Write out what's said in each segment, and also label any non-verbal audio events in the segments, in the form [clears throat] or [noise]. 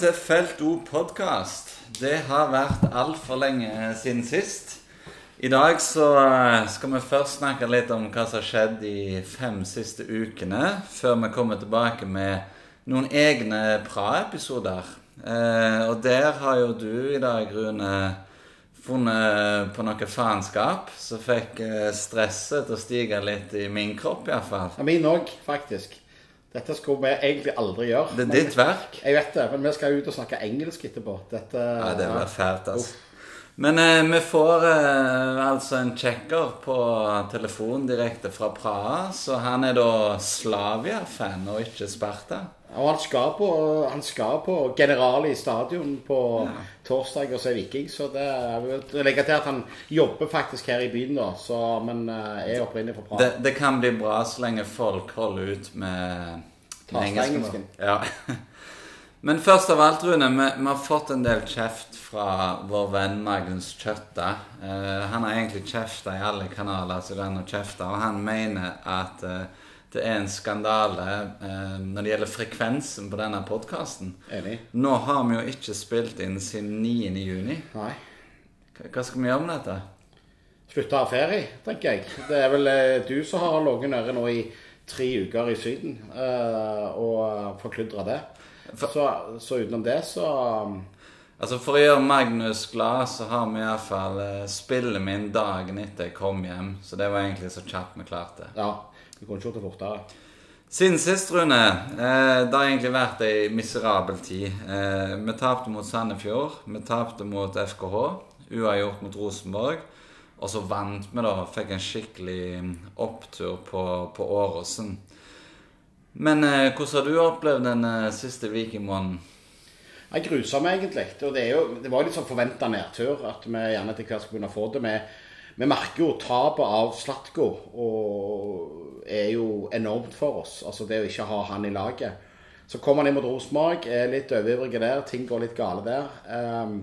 Til Felt O podkast. Det har vært altfor lenge siden sist. I dag så eh, skal vi først snakke litt om hva som har skjedd de fem siste ukene, før vi kommer tilbake med noen egne Pra-episoder. Eh, og der har jo du i dag, Rune, funnet på noe faenskap som fikk eh, stresset til å stige litt i min kropp, iallfall. Ja, min òg, faktisk. Dette skulle vi egentlig aldri gjøre. Det er ditt verk. Jeg vet det, men vi skal ut og snakke engelsk etterpå. Dette, Ja, det var fælt, altså. Men eh, vi får eh, altså en sjekker på telefon direkte fra Praha. Så han er da Slavia-fan og ikke Sparta. Og han skal på, han skal på Generali stadion på torsdag og se Viking. Så det jeg vil til at han jobber faktisk her i byen, da. Så, men eh, er opprinnelig fra Praha. Det, det kan bli bra så lenge folk holder ut med, med engelsken. Ja. [laughs] Men først av alt, Rune, vi, vi har fått en del kjeft fra vår venn Magnus Kjøtta. Uh, han har egentlig kjefta i alle kanaler som han har kjefta, og han mener at uh, det er en skandale uh, når det gjelder frekvensen på denne podkasten. Nå har vi jo ikke spilt inn siden 9. juni. Nei. Hva, skal vi gjøre med dette? Slutte å ha ferie, tenker jeg. Det er vel eh, du som har ligget nede nå i tre uker i Syden eh, og forkludra det. Så, så utenom det, så Altså For å gjøre Magnus glad, så har vi iallfall uh, spillet min dagen etter jeg kom hjem. Så det var egentlig så kjapt vi klarte. Ja. Vi kunne ikke gjort det fortere. Siden sist, Rune, eh, det har egentlig vært ei miserabel tid. Eh, vi tapte mot Sandefjord. Vi tapte mot FKH. Uavgjort mot Rosenborg. Og så vant vi, da. Fikk en skikkelig mm, opptur på, på Åråsen. Men eh, hvordan har du opplevd den eh, siste vikingmåneden? Jeg gruser meg egentlig. Og det, jo, det var litt sånn forventa nedtur at vi gjerne etter hvert begynne å få det. Vi, merker jo tapet av Slatko og er jo enormt for oss. Altså det å ikke ha han i laget. Så kommer han inn mot Rosenborg, er litt overivrig der, ting går litt gale der. Ehm,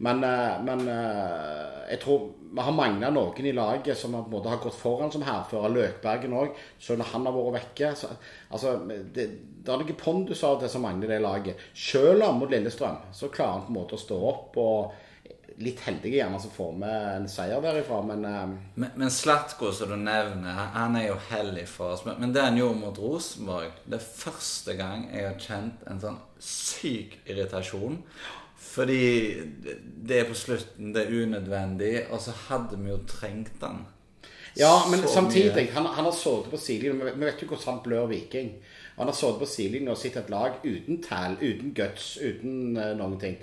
men, eh, men eh, jeg tror vi har mangla noen i laget som på en måte har gått foran som hærfører. Løkbergen òg. selv når han har vært vekke så, altså, det, det er noen pondus av det som mangler det laget. Selv om mot Lillestrøm så klarer han på en måte å stå opp. og Litt heldige gjerne som får med en seier derifra, men eh, Men, men Slatko, som du nevner, han er jo hellig for oss. Men, men det han gjorde mot Rosenborg Det er første gang jeg har kjent en sånn syk irritasjon. Fordi det- er på slutten, det er unødvendig, og så hadde vi jo trengt den. Ja, men Så samtidig, han, han har sittet på sidelinjen. Vi vi vet jo hvordan han blør Viking. Han har sittet på sidelinjen og sett et lag uten tall, uten guts, uten uh, noen ting.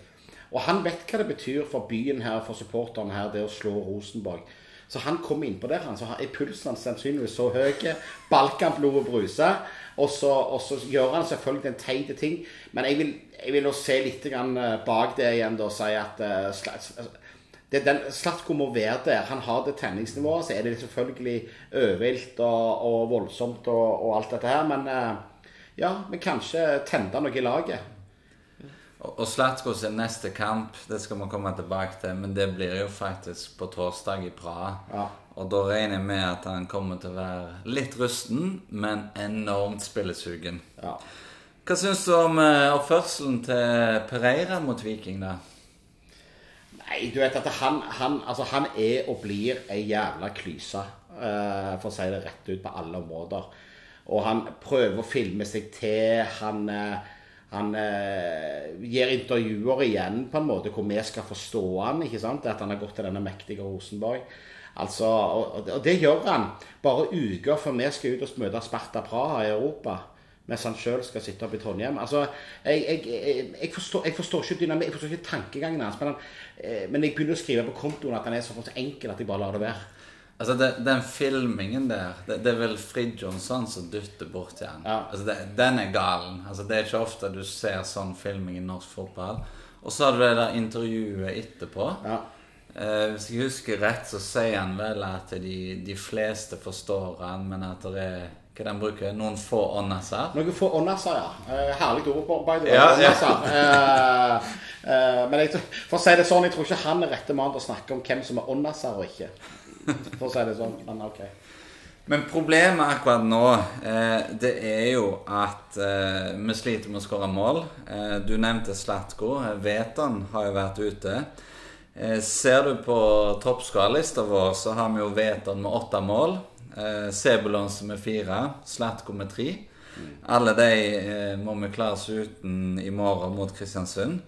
Og han vet hva det betyr for byen her, for supporterne her, det å slå Rosenborg. Så han kom innpå der, han, så er pulsen hans sannsynligvis så høy. Balkanblodet bruser. Og så, og så gjør han selvfølgelig en teit ting. Men jeg vil, jeg vil også se litt eh, bak det igjen og si at uh, det, den, Slatko må være der. Han har det tenningsnivået. Så er det selvfølgelig øvilt og, og voldsomt og, og alt dette her. Men uh, ja, vi kanskje tente noe i laget. Og, Slatko sin neste kamp, det skal vi komme tilbake til, men det blir jo faktisk på torsdag i Praha. Ja. Og da regner jeg med at han kommer til å være litt rusten, men enormt spillesugen. Ja. Hva syns du om eh, oppførselen til Pereira mot Viking, da? Nei, du vet at han, han, altså han er og blir ei jævla klyse, eh, for å si det rett ut på alle områder. Og han prøver å filme seg til. Han, eh, han eh, gir intervjuer igjen på en måte hvor vi skal forstå han, ikke sant? At han har gått til denne mektige Rosenborg. Altså, og, og det gjør han bare uker før vi skal ut og møte Sparta Praha i Europa mens han sjøl skal sitte oppe i Trondheim. Altså, jeg, jeg, jeg, forstår, jeg forstår ikke dynamikk, jeg forstår ikke tankegangen hans. Men, han, eh, men jeg begynner å skrive på kontoen at han er så enkel at jeg bare lar det være. Altså, det, Den filmingen der, det, det er vel Frid Jonsson som dytter borti han. Ja. Altså, det, den er galen. Altså, Det er ikke ofte du ser sånn filming i norsk fotball. Og så har du det der intervjuet etterpå. Ja. Eh, hvis jeg husker rett, så sier han vel at de, de fleste forstår han, men at det er hva den bruker, noen få åndaser. Noen få åndaser, ja. Eh, herlig ord, by the way. Ja, ja. Eh, eh, men jeg, for å si det sånn, jeg tror ikke han er rette mann til å snakke om hvem som er åndaser og ikke. For å si det sånn. Men ok. Men problemet akkurat nå, det er jo at vi sliter med å skåre mål. Du nevnte Slatko. Veton har jo vært ute. Ser du på toppskalelista vår, så har vi jo Veton med åtte mål. Eh, Sebulonse med fire. Slatko med tre. Alle de eh, må vi klare oss uten i morgen mot Kristiansund.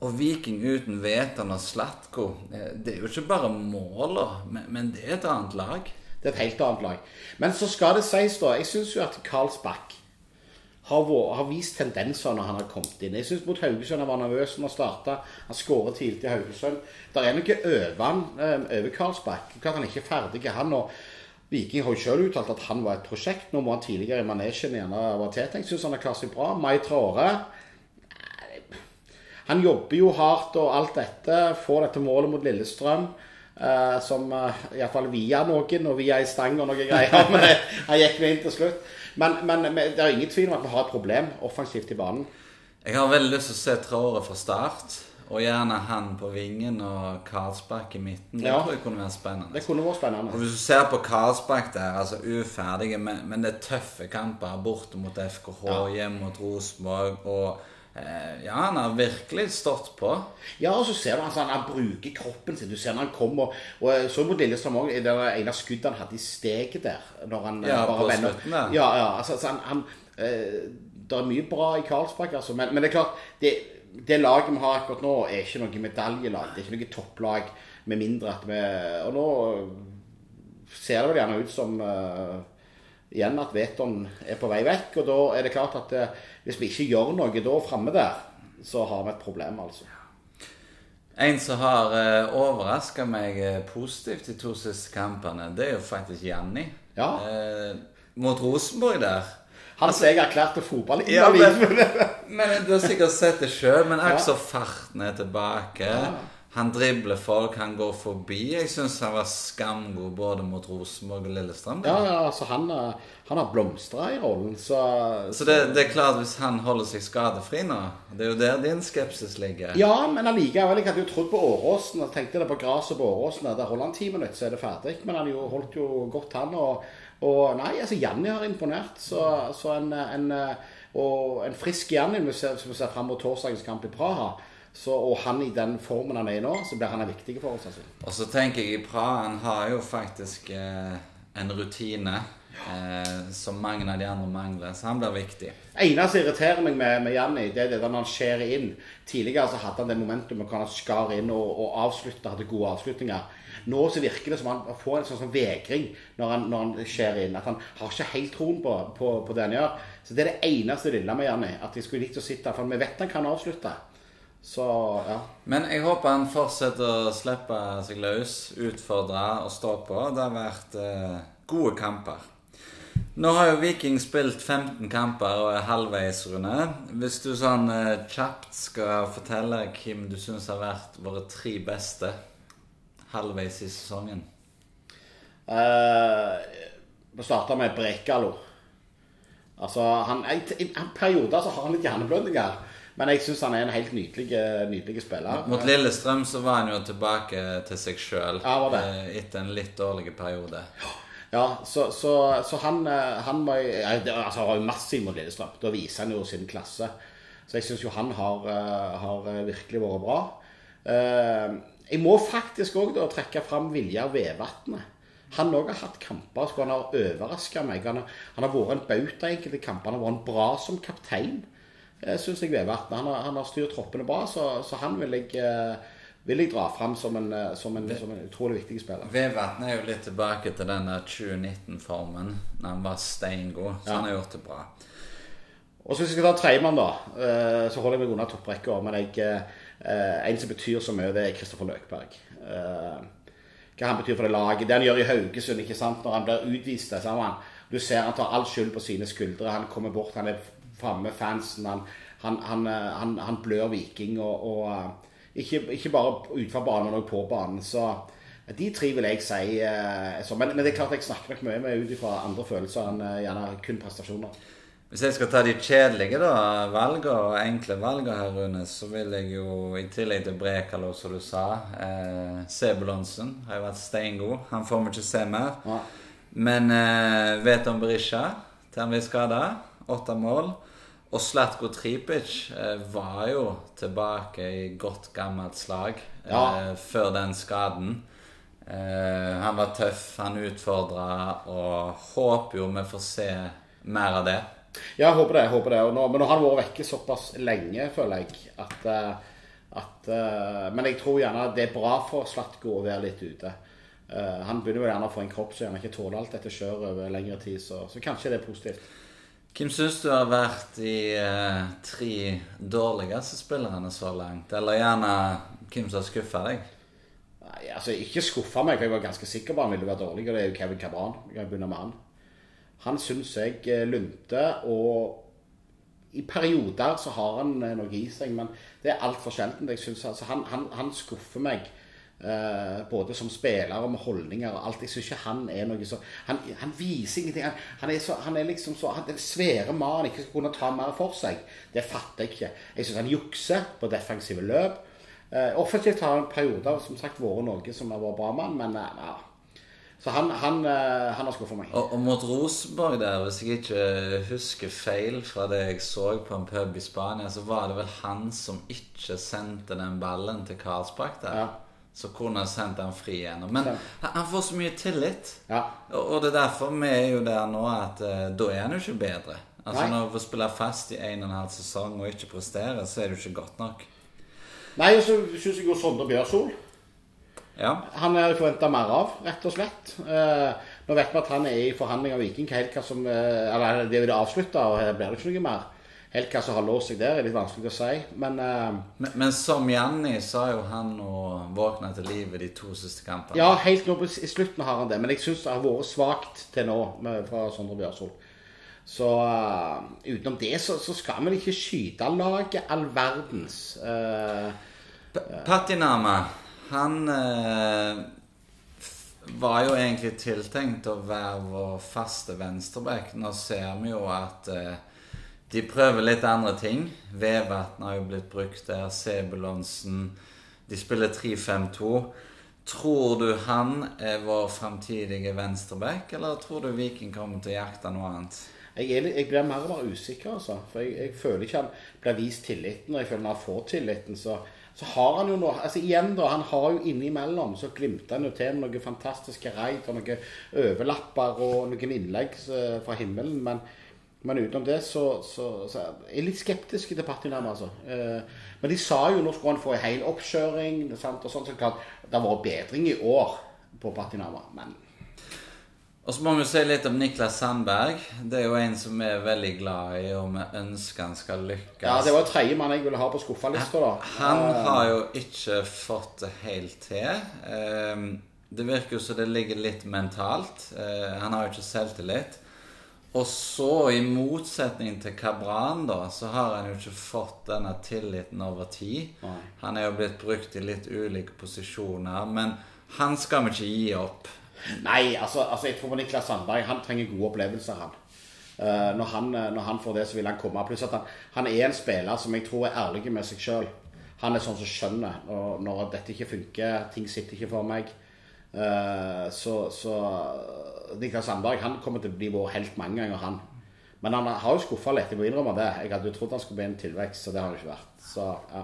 Og Viking uten Veton og Slatko, eh, det er jo ikke bare måla, men, det er et annet lag. Det er et helt annet lag. Men så skal det sies, da Jeg syns jo at Karlsbakk har, vist tendenser når han har kommet inn. Jeg syns mot Haugesund han var nervøs når han starta. Han skåret tidlig til Haugesund. Der er noe over han, eh, over Karlsbakk. Klart han er ikke ferdig, han. og Viking har jo selv uttalt at han var et prosjekt. Nå må han tidligere i manesjen gjerne være tiltenkt. Syns han har klart seg bra. Mai Traore han jobber jo hardt og alt dette. Får dette målet mot Lillestrøm. Uh, som uh, iallfall via noen, og via ei stang og noe greier. [laughs] Men han gikk jo inn til slutt. Men, men, men det er ingen tvil om at vi har et problem offensivt i banen. Jeg har veldig lyst til å se Traore fra start. Og gjerne han på vingen og Karlsbakk i midten. Det Ja. tror jeg kunne vært spennende. Det kunne vært Og. Hvis du ser på Karlsbakk der, altså uferdige, men, men det er tøffe kamper. Borte mot FKH, Ja. hjemme mot Rosenborg. Og eh, ja, han har virkelig stått på. Ja, og så ser du altså, han, bruker kroppen sin. Du ser når han kommer Og jeg så mot Lillestrøm òg, det var ene skuddet han hadde i steget der. Når han eh, Ja, bare på vender. slutten der. Ja, ja, altså, altså han, han eh, Det er mye bra i Karlsbakk, altså. Men, men det er klart det, det laget vi har akkurat nå, er ikke noe medaljelag. Det er ikke noe topplag, med mindre at vi Og nå ser det vel gjerne ut som uh, igjen at Veton er på vei vekk. Og da er det klart at uh, hvis vi ikke gjør noe da framme der, så har vi et problem, altså. En som har uh, overraska meg eh, positivt de to siste kampene, det er jo faktisk Janni. Ja. Uh, mot Rosenborg der. Han som jeg erklærte fotball Ja, men, [laughs] men... Du har sikkert sett det sjøl, men er ikke så farten er tilbake. Han dribler folk, han går forbi. Jeg syns han var skamgod både mot Rosenborg og Lillestrøm. Ja, ja, altså han, eh, han har blomstra i rollen, så Så det, det er klart, hvis han holder seg skadefri nå Det er jo der din skepsis ligger. Ja, men allikevel. Jeg hadde jo trodd på Åråsen. og tenkte det på gresset på Åråsen. Der holder han ti minutter, så er det ferdig. Men han jo, holdt jo godt, han. Og, og nei, altså Janni har imponert. Så, så en, en, og en frisk Janni, som vi ser, ser fram mot torsdagens kamp i Praha. Så, og han i den formen han er i nå, så blir han viktig for oss. altså. Og så tenker jeg i Praha Han har jo faktisk eh, en rutine eh, som mange av de andre mangler, så han blir viktig. eneste som irriterer meg med, med Janni, det er det når han skjærer inn. Tidligere så hadde han det momentumet hvor han skar inn og, og avslutta, hadde gode avslutninger. Nå så virker det som han får en sånn, sånn vegring når han, når han skjærer inn. At han har ikke helt troen på, på, på det han gjør. Så det er det eneste lille med Janni. At jeg skulle likt å sitte For vi vet han kan avslutte. Så ja. Men jeg håper han fortsetter å slippe seg løs, utfordre og stå på. Det har vært eh, gode kamper. Nå har jo Viking spilt 15 kamper og er halvveis, Rune. Hvis du sånn eh, kjapt skal fortelle hvem du syns har vært våre tre beste halvveis i sesongen Uh, vi starta med Brekalo. Altså, han, I i en periode så har han litt hjerneblødninger. Men jeg syns han er en helt nydelig, nydelig spiller. Mot Lillestrøm så var han jo tilbake til seg sjøl Ja, etter en litt dårlig periode. Ja, så, så, så han, eh, han var, altså, har jo massiv mot Lillestrøm. Da viser han jo sin klasse. Så jeg syns jo han har, eh, har eh, virkelig vært bra. Jeg må faktisk òg trekke fram Viljar Vevatnet. Han òg har hatt kamper så han har overraska meg. Han har, han har vært en bauta i enkelte kamper. Han har vært bra som kaptein, syns jeg Vevatnet. Han, han har styrt troppene bra, så, så han vil jeg, vil jeg dra fram som en, eh, som en, som en utrolig viktig spiller. Vevatn er jo litt tilbake til den 2019-formen, når han var steingod. Så Ja. han har gjort det bra. Og så hvis jeg skal ta tredjemann, da, eh, så holder jeg meg unna topprekka. Men jeg, eh, en som betyr så mye, det er Kristoffer Løkberg. Hva han betyr for det laget. Det han gjør i Haugesund, ikke sant, når han blir utvist han, Du ser han tar all skyld på sine skuldre. Han kommer bort, han er framme med fansen. Han, han, han, han, blør Viking. Og, og ikke, ikke bare utenfor banen, men også på banen. Så de tre vil jeg si eh, så, men, men det er klart jeg snakker nok mye med ut ifra andre følelser enn eh, gjerne kun prestasjoner. Hvis jeg skal ta de kjedelige da, valgene og enkle valgene her, Rune, så vil jeg jo i tillegg til Brekalo, som du sa eh, Sebulonsen har jo vært steingod. Han får vi ikke se mer. Ja. Men eh, vet om Berisha til han blir skada. Åtte mål. Og Slatko Tripic eh, var jo tilbake i godt gammelt slag eh, Ja. før den skaden. Eh, han var tøff, han utfordra, og håper jo vi får se mer av det. Ja, jeg håper det. jeg håper det. Nå, men nå har han vært vekke såpass lenge, føler jeg, at, at Men jeg tror gjerne det er bra for Slatko å være litt ute. Han begynner jo gjerne å få en kropp som gjerne ikke tåler alt dette kjøret over lengre tid, så, så kanskje det er positivt. Hvem syns du har vært de eh, tre dårligste spillerne så langt? Eller gjerne hvem som har skuffa deg? Nei, altså Ikke skuffa meg, for jeg var ganske sikker på han ville være dårlig. Og det er jo Kevin Cabran. Jeg kan begynne med han. Han syns jeg eh, lunte, og i perioder så har han eh, noe i seg, men det er altfor sjeldent. Jeg synes, altså, han, han, han skuffer meg. Eh, både som spiller og med holdninger og alt. Jeg syns ikke han er noe så Han, han viser ingenting. Han, han, er så, han er liksom så han, Den svære mannen ikke skal kunne ta mer for seg. Det fatter jeg ikke. Jeg syns han jukser på defensive løp. Uh, offensivt har han perioder som sagt vært noe som har vært bra mann, men eh, ja. Så han, han, han har skuffa meg. Og, og mot Rosenborg der, hvis jeg ikke husker feil fra det jeg så på en pub i Spania, så var det vel han som ikke sendte den ballen til Karlsbakk der. Ja. Så kunne sendt han fri igjen. Men han, får så mye tillit. Ja. Og, det er derfor vi er jo der nå at eh, da er han jo ikke bedre. Altså Nei. Når du får spille fast i en og en halv sesong og ikke presterer, så er det jo ikke godt nok. Nei, og så syns jeg jo Sondre Bjørsol Ja. Han er forventa mer av, rett og slett. Eh, nå vet vi at han er i forhandlinger med Viking. Hva som, eh, eller Det vil avslutte, og her blir det ikke noe mer. Helt hva som har låst seg der, er litt vanskelig å si. Men uh, Men, men som Janni har jo han å våkna til livet de to siste kampene. ja, helt nå i slutten har han det. Men jeg syns det har vært svakt til nå med, fra Sondre Bjørsol. Så uh, utenom det så, så skal vi ikke skyte laget all verdens. Uh, Patinama, han var jo egentlig tiltenkt å være vår faste venstreback. Nå ser vi jo at eh, de prøver litt andre ting. Vevatn har jo blitt brukt der. Sebulonsen. De spiller 3-5-2. Tror du han er vår framtidige venstreback, eller tror du Viking kommer til å jakte noe annet? Jeg, litt- jeg blir mer og mer usikker, altså. For jeg, jeg føler ikke han blir vist tilliten. Og jeg føler når han får tilliten, så, så har han jo noe Altså igjen, da. Han har jo innimellom så glimter han jo til med noen fantastiske raid og noen overlapper og noen innlegg eh, fra himmelen. Men, men utenom det så, så, så er jeg litt skeptisk til Patinam, altså. Eh, men de sa jo nå skulle han få en hel oppkjøring. Sant? Og sånt, så klart, det har vært bedring i år på Patinama, men Og så må vi si litt om Niklas Sandberg. Det er jo en som vi er veldig glad i, og vi ønsker han skal lykkes. Ja, det var tredje mann jeg ville ha på skuffelista. Han Eh, har jo ikke fått det helt til. Ehm, Det virker jo som det ligger litt mentalt. Eh, Han har jo ikke selvtillit. Og så, i motsetning til Cabran, da, så har han jo ikke fått denne tilliten over tid. Nei. Han er jo blitt brukt i litt ulike posisjoner, men han skal vi ikke gi opp. Nei, altså, altså jeg tror Niklas Sandberg Han trenger gode opplevelser, han. Uh, når han. Når han får det, så vil han komme. Pluss at han, han er en spiller som jeg tror er ærlig med seg sjøl. Han er sånn som skjønner når, når dette ikke funker, ting sitter ikke for meg. Eh, så, så Niklas Sandberg han kommer til å bli vår helt mange ganger, han. Men han har jo skuffa litt. Jeg må innrømme det. Jeg hadde jo trodd han skulle bli en tilvekst, så det har han ikke vært. Så ja.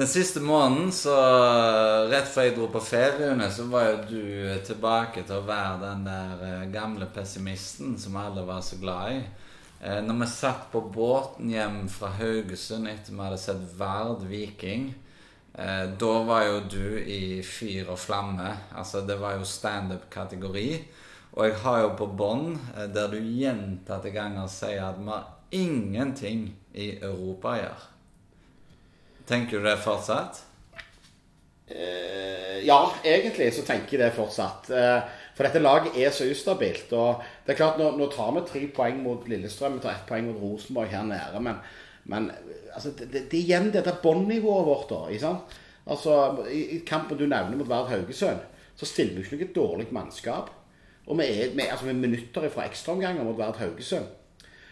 Den siste måneden, så rett før jeg dro på feriene, så var jo du tilbake til å være den der eh, gamle pessimisten som alle var så glad i. Eh, Når vi satt på båten hjem fra Haugesund etter vi hadde sett Vard Viking, da var jo du i fyr og flamme. Altså, det var jo standup-kategori. Og jeg har jo på bånd eh, der du gjentatte ganger sier at vi har ingenting i Europa å gjøre. Tenker du det fortsatt? Eh, ja, egentlig så tenker jeg det fortsatt. Eh, for dette laget er så ustabilt. Og det er klart, nå, nå tar vi tre poeng mot Lillestrøm, vi tar ett poeng mot Rosenborg her nede. Men, men altså, det, det, det er igjen dette båndnivået vårt, da. Ikke sant? Altså, i, I kampen du nevner mot Vard Haugesund, så stiller vi ikke noe dårlig mannskap. Og vi er, vi, altså, vi er minutter fra ekstraomganger mot Vard Haugesund.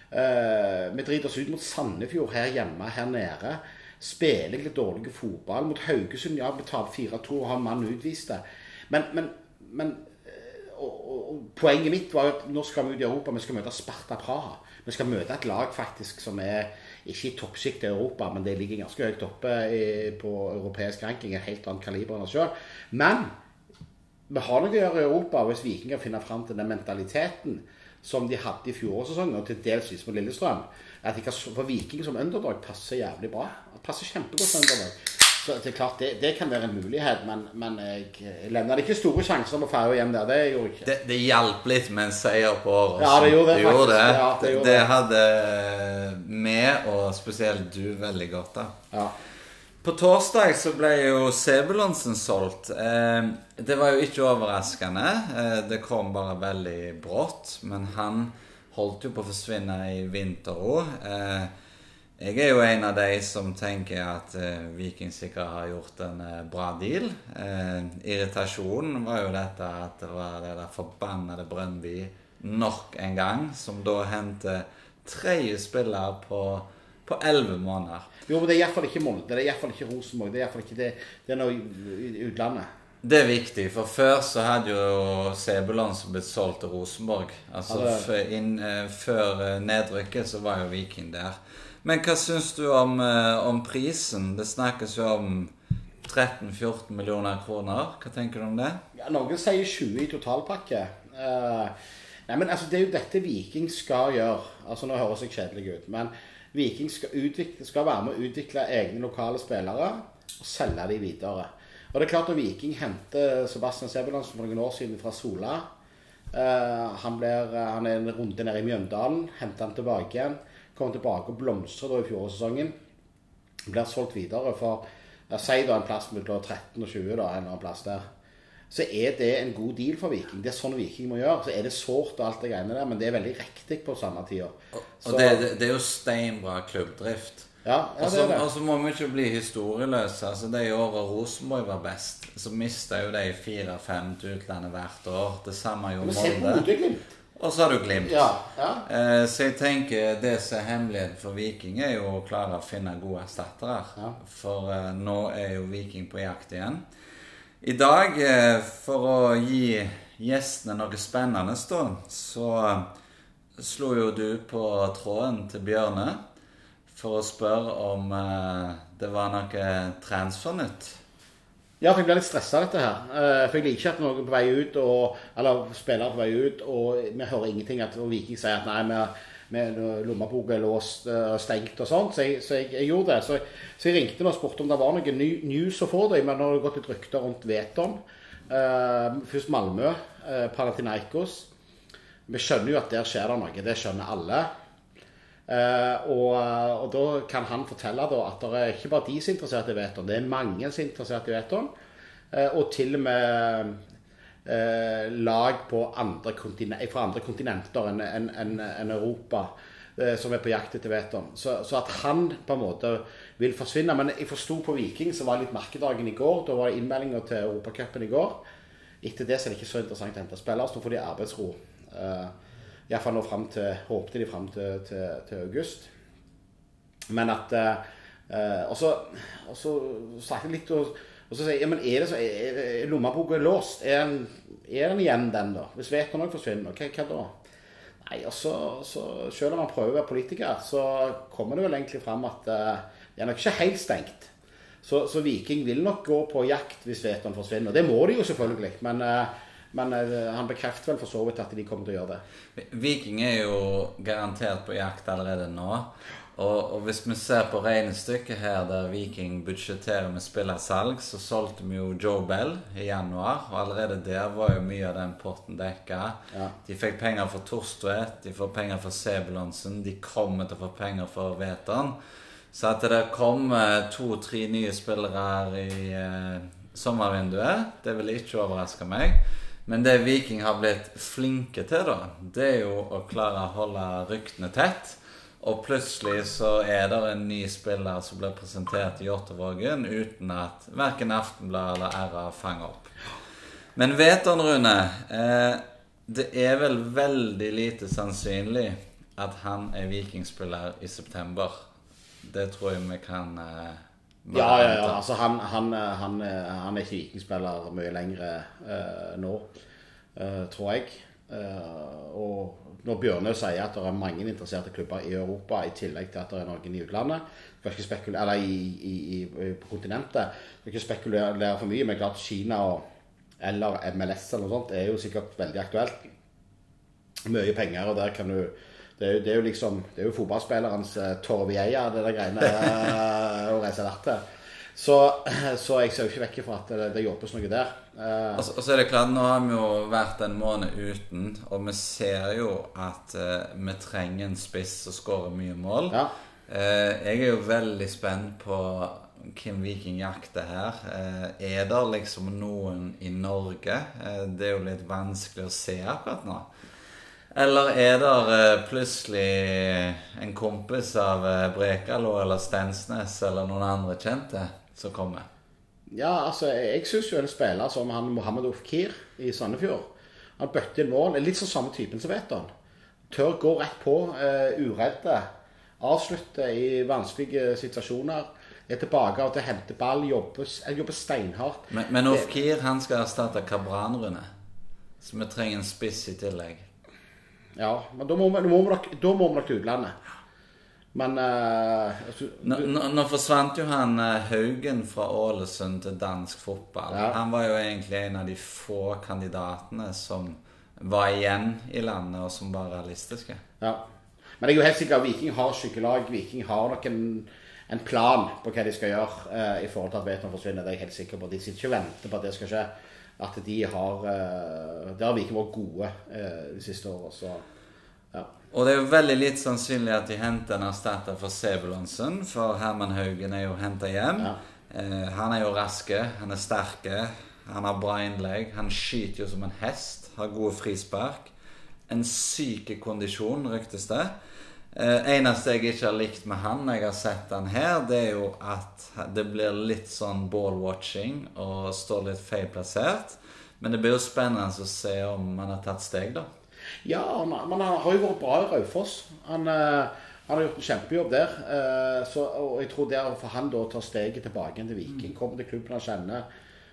Uh, vi driter oss ut mot Sandefjord her hjemme, her nede. Spiller litt dårlig fotball. Mot Haugesund, ja, vi taper 4-2 og har mann utvist Men, men, men eh, og, og, og Poenget mitt var jo at nå skal vi ut i Europa, vi skal møte Sparta Praha. Vi skal møte et lag faktisk som er ikke i toppsjikt i Europa, men det ligger ganske høyt oppe på europeisk ranking. Et helt annet kaliber enn oss sjøl. Men vi har noe å gjøre i Europa hvis Vikinger finner finne fram til den mentaliteten som de hadde i fjorårssesongen, og til dels mot Lillestrøm. At de kan, for Viking som underdog passer jævlig bra. Passer kjempegodt som underdog. Så det er klart, det, det kan være en mulighet, men, men jeg, levner ikke store sjanser på Færøy hjem der. Det gjorde jeg ikke. Det, det hjalp litt med en seier på året. Ja, det gjorde det, gjorde det. Ja, det det, gjorde det det. hadde vi, og spesielt du, veldig godt av. Ja. På torsdag så ble jo Sebulonsen solgt. Eh, det var jo ikke overraskende. Eh, det kom bare veldig brått. Men han holdt jo på å forsvinne i vinter òg. Jeg er jo en av de som tenker at eh, Viking sikkert har gjort en eh, bra deal. Eh, irritasjonen var jo dette at det var det der forbannede Brøndby nok en gang, som da henter tredje spiller på på elleve måneder. Jo, men det er iallfall ikke Molde. Det er iallfall ikke Rosenborg. Det er iallfall ikke det. Det er noe i utlandet. Det er viktig, for før så hadde jo Sebulonsen blitt solgt til Rosenborg. Altså altså... inn, eh, før eh, nedrykket så var jo Viking der. Men hva syns du om, eh, om prisen? Det snakkes jo om 13-14 millioner kroner. Hva tenker du om det? Ja, Noen sier 20 i totalpakke. Uh, nei, men altså, Det er jo dette Viking skal gjøre. Altså, Nå høres jeg kjedelig ut, men Viking skal, utvikle, skal være med å utvikle egne lokale spillere og selge de videre. Og det er klart at Viking henter Sebastian Sebulonsen for noen år siden fra Sola Uh, han, blir, han er en runde nede i Mjøndalen, henter han tilbake igjen. Kommer tilbake og blomstrer da i fjorårssesongen. Blir solgt videre for ja, Si da en plass mellom 13 og 20, da, en eller annen plass der. Så er det en god deal for Viking. Det er sånn Viking må gjøre. Så er det sårt og alt det greiene der, men det er veldig riktig på samme tida. Og det, det, det er jo steinbra klubbdrift. Ja, ja, Og det så er det. og så må vi ikke bli historieløse. Altså det året Rosenborg var best, så mista jo de fire-fem utlandet hvert år. Det samme gjorde Molde. Og så har du Glimt. Ja, ja. Eh, så jeg tenker det som er hemmeligheten for Viking, er jo å klare å finne gode erstattere. Ja. For eh, nå er jo Viking på jakt igjen. I dag, eh, for å gi gjestene noe spennende, da, så eh, slo jo du på tråden til Bjørne for å spørre om eh, det var noe transfernytt. Ja, for jeg blir litt stressa dette her. Eh, For jeg liker ikke at noen på vei ut, og, eller spillere er på vei ut, og vi hører ingenting at Viking sier at nei, vi, med lommeboka er låst eh, og stengt og sånt. Så jeg, så jeg, jeg gjorde det. Så jeg, så jeg ringte og spurte om det var noe news å få det, men nå har det gått litt rykter rundt Veton. Uh, først Malmö, uh, Palatinaikos. Vi skjønner jo at der skjer det noe. Det skjønner alle. Eh, og, og da kan han fortelle da, at det er ikke bare de som er interessert i Veton, det er mange som er interessert i Veton. Eh, og til og med eh, lag andre fra andre kontinenter enn en, en, en Europa eh, som er på jakt etter Veton. Så, så at han på en måte vil forsvinne. Men jeg forsto på Viking, så var det litt merkedagen i går. Da var det innmeldinga til Europacupen i går. Etter det så er det ikke så interessant å hente spillere, så nå får de arbeidsro. Uh, Iallfall nå fram til Håpte de fram til, til, til august. Men at eh, eh, Og så snakket jeg litt og, og så sier jeg ja, men er det så er, er lommeboka låst? Er den, er den igjen, den, da? Hvis òg forsvinner, hva, hva da? Nei, og så, så Selv om man prøver å være politiker, så kommer det vel egentlig fram at eh, det er nok ikke helt stengt. Så, så Viking vil nok gå på jakt hvis Veton forsvinner. Det må de jo selvfølgelig. Men, eh, men eh, han bekrefter vel for så vidt at de kommer til å gjøre det. Viking er jo garantert på jakt allerede nå. Og, og hvis vi ser på regnestykket her der Viking budsjetterer med spillersalg, så solgte vi jo Joe Bell i januar, og allerede der var jo mye av den potten dekka. Ja. De fikk penger for Torstvedt, de får penger for Sebulonsen, de kommer til å få penger for Veton. Så at det kommer to-tre nye spillere her i eh, sommervinduet, det vil ikke overraske meg. Men det Viking har blitt flinke til, da, det er jo å klare å holde ryktene tett. Og plutselig så er det en ny spiller som blir presentert i Jåttåvågen uten at verken Aftenbladet eller RA fanger opp. Men vet han, Rune, eh, det er vel veldig lite sannsynlig at han er vikingspiller i september. Det tror jeg vi kan eh, Ja, ja, ja. Altså, han, han, han, han er ikke vikingspiller mye lenger eh, nå. eh, tror jeg. Eh, og når Bjørnøy sier at det er mange interesserte klubber i Europa, i tillegg til at det er noen i utlandet, eller i, i, i, på kontinentet, skal ikke spekulere for mye, men klart Kina og, eller MLS eller noe sånt er jo sikkert veldig aktuelt. Mye penger, og der kan du det er, jo, det er jo liksom Det er jo fotballspillerens uh, Torvieia, det der greiene til. Så, [clears throat] så, jeg ser jo ikke vekk fra at det, det jobbes noe der. Uh, og, så, og så er det klart, nå har vi jo vært en måned uten, og vi ser jo at uh, vi trenger en spiss som skårer mye mål. Ja. Uh, jeg er jo veldig spent på hvem Viking jakter her. er det liksom noen i Norge? det er jo litt vanskelig å se akkurat nå. Eller er det plutselig en kompis av Brekalo eller Stensnes eller noen andre kjente? som kommer? Ja, altså, jeg syns jo en spiller som han Mohammed Ofkir i Sandefjord Han bøtter inn mål. Litt sånn samme typen som vet han. Tør gå rett på, uh, uredde. Avslutter i vanskelige situasjoner. Er tilbake av til hente ball, jobber, jobber steinhardt. Men, men Ofkir han skal erstatte Kabranrune. Så vi trenger en spiss i tillegg. Ja, men da må vi, da må vi nok til utlandet. Men uh, altså, nå, nå, nå, forsvant jo han uh, Haugen fra Ålesund til dansk fotball. Ja. Han var jo egentlig en av de få kandidatene som var igjen i landet, og som var realistiske. Ja. Men jeg er jo helt sikker Viking har skyggelag. Viking har nok en, en, plan på hva de skal gjøre uh, i forhold til at Veton forsvinner. Det er jeg helt sikker på. De sitter ikke og venter på at det skal skje. At de har det Der har Viking vært gode de siste åra. Ja. Og det er jo veldig litt sannsynlig at de henter en erstatter for Sebulonsen, for Herman Haugen er jo henta hjem. Ja. Eh, han er jo raske, han er sterke, han har bra innlegg. Han skyter jo som en hest, har gode frispark. En syk kondisjon, ryktes det. Eh, eneste jeg ikke har likt med han når jeg har sett han her, det er jo at det blir litt sånn ball-watching og står litt feil plassert. Men det blir jo spennende å se om han har tatt steg, da. Ja, men han har jo vært bra i Raufoss. Han, uh, han, har gjort en kjempejobb der. Uh, så, og jeg tror det er for han da å ta steget tilbake til Viking, komme til klubben han kjenner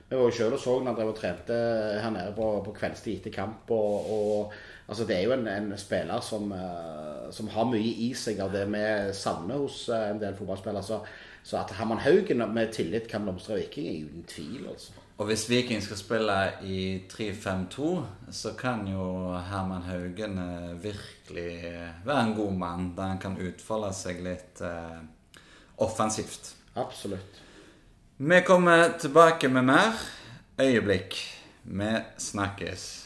Vi var jo selv og så når han drev og trente her nede på, på kveldstid etter kamp. Og, og, altså Det er jo en, en spiller som, uh, som, har mye i seg av det vi savner hos en del fotballspillere. Så, så at Herman Haugen med tillit kan blomstre Viking, er uten tvil. altså. Og hvis Viking skal spille i 3-5-2, så kan jo Herman Haugen eh, virkelig være en god mann, der han kan utfolde seg litt eh, offensivt. Absolutt. Vi kommer tilbake med mer øyeblikk. Vi snakkes.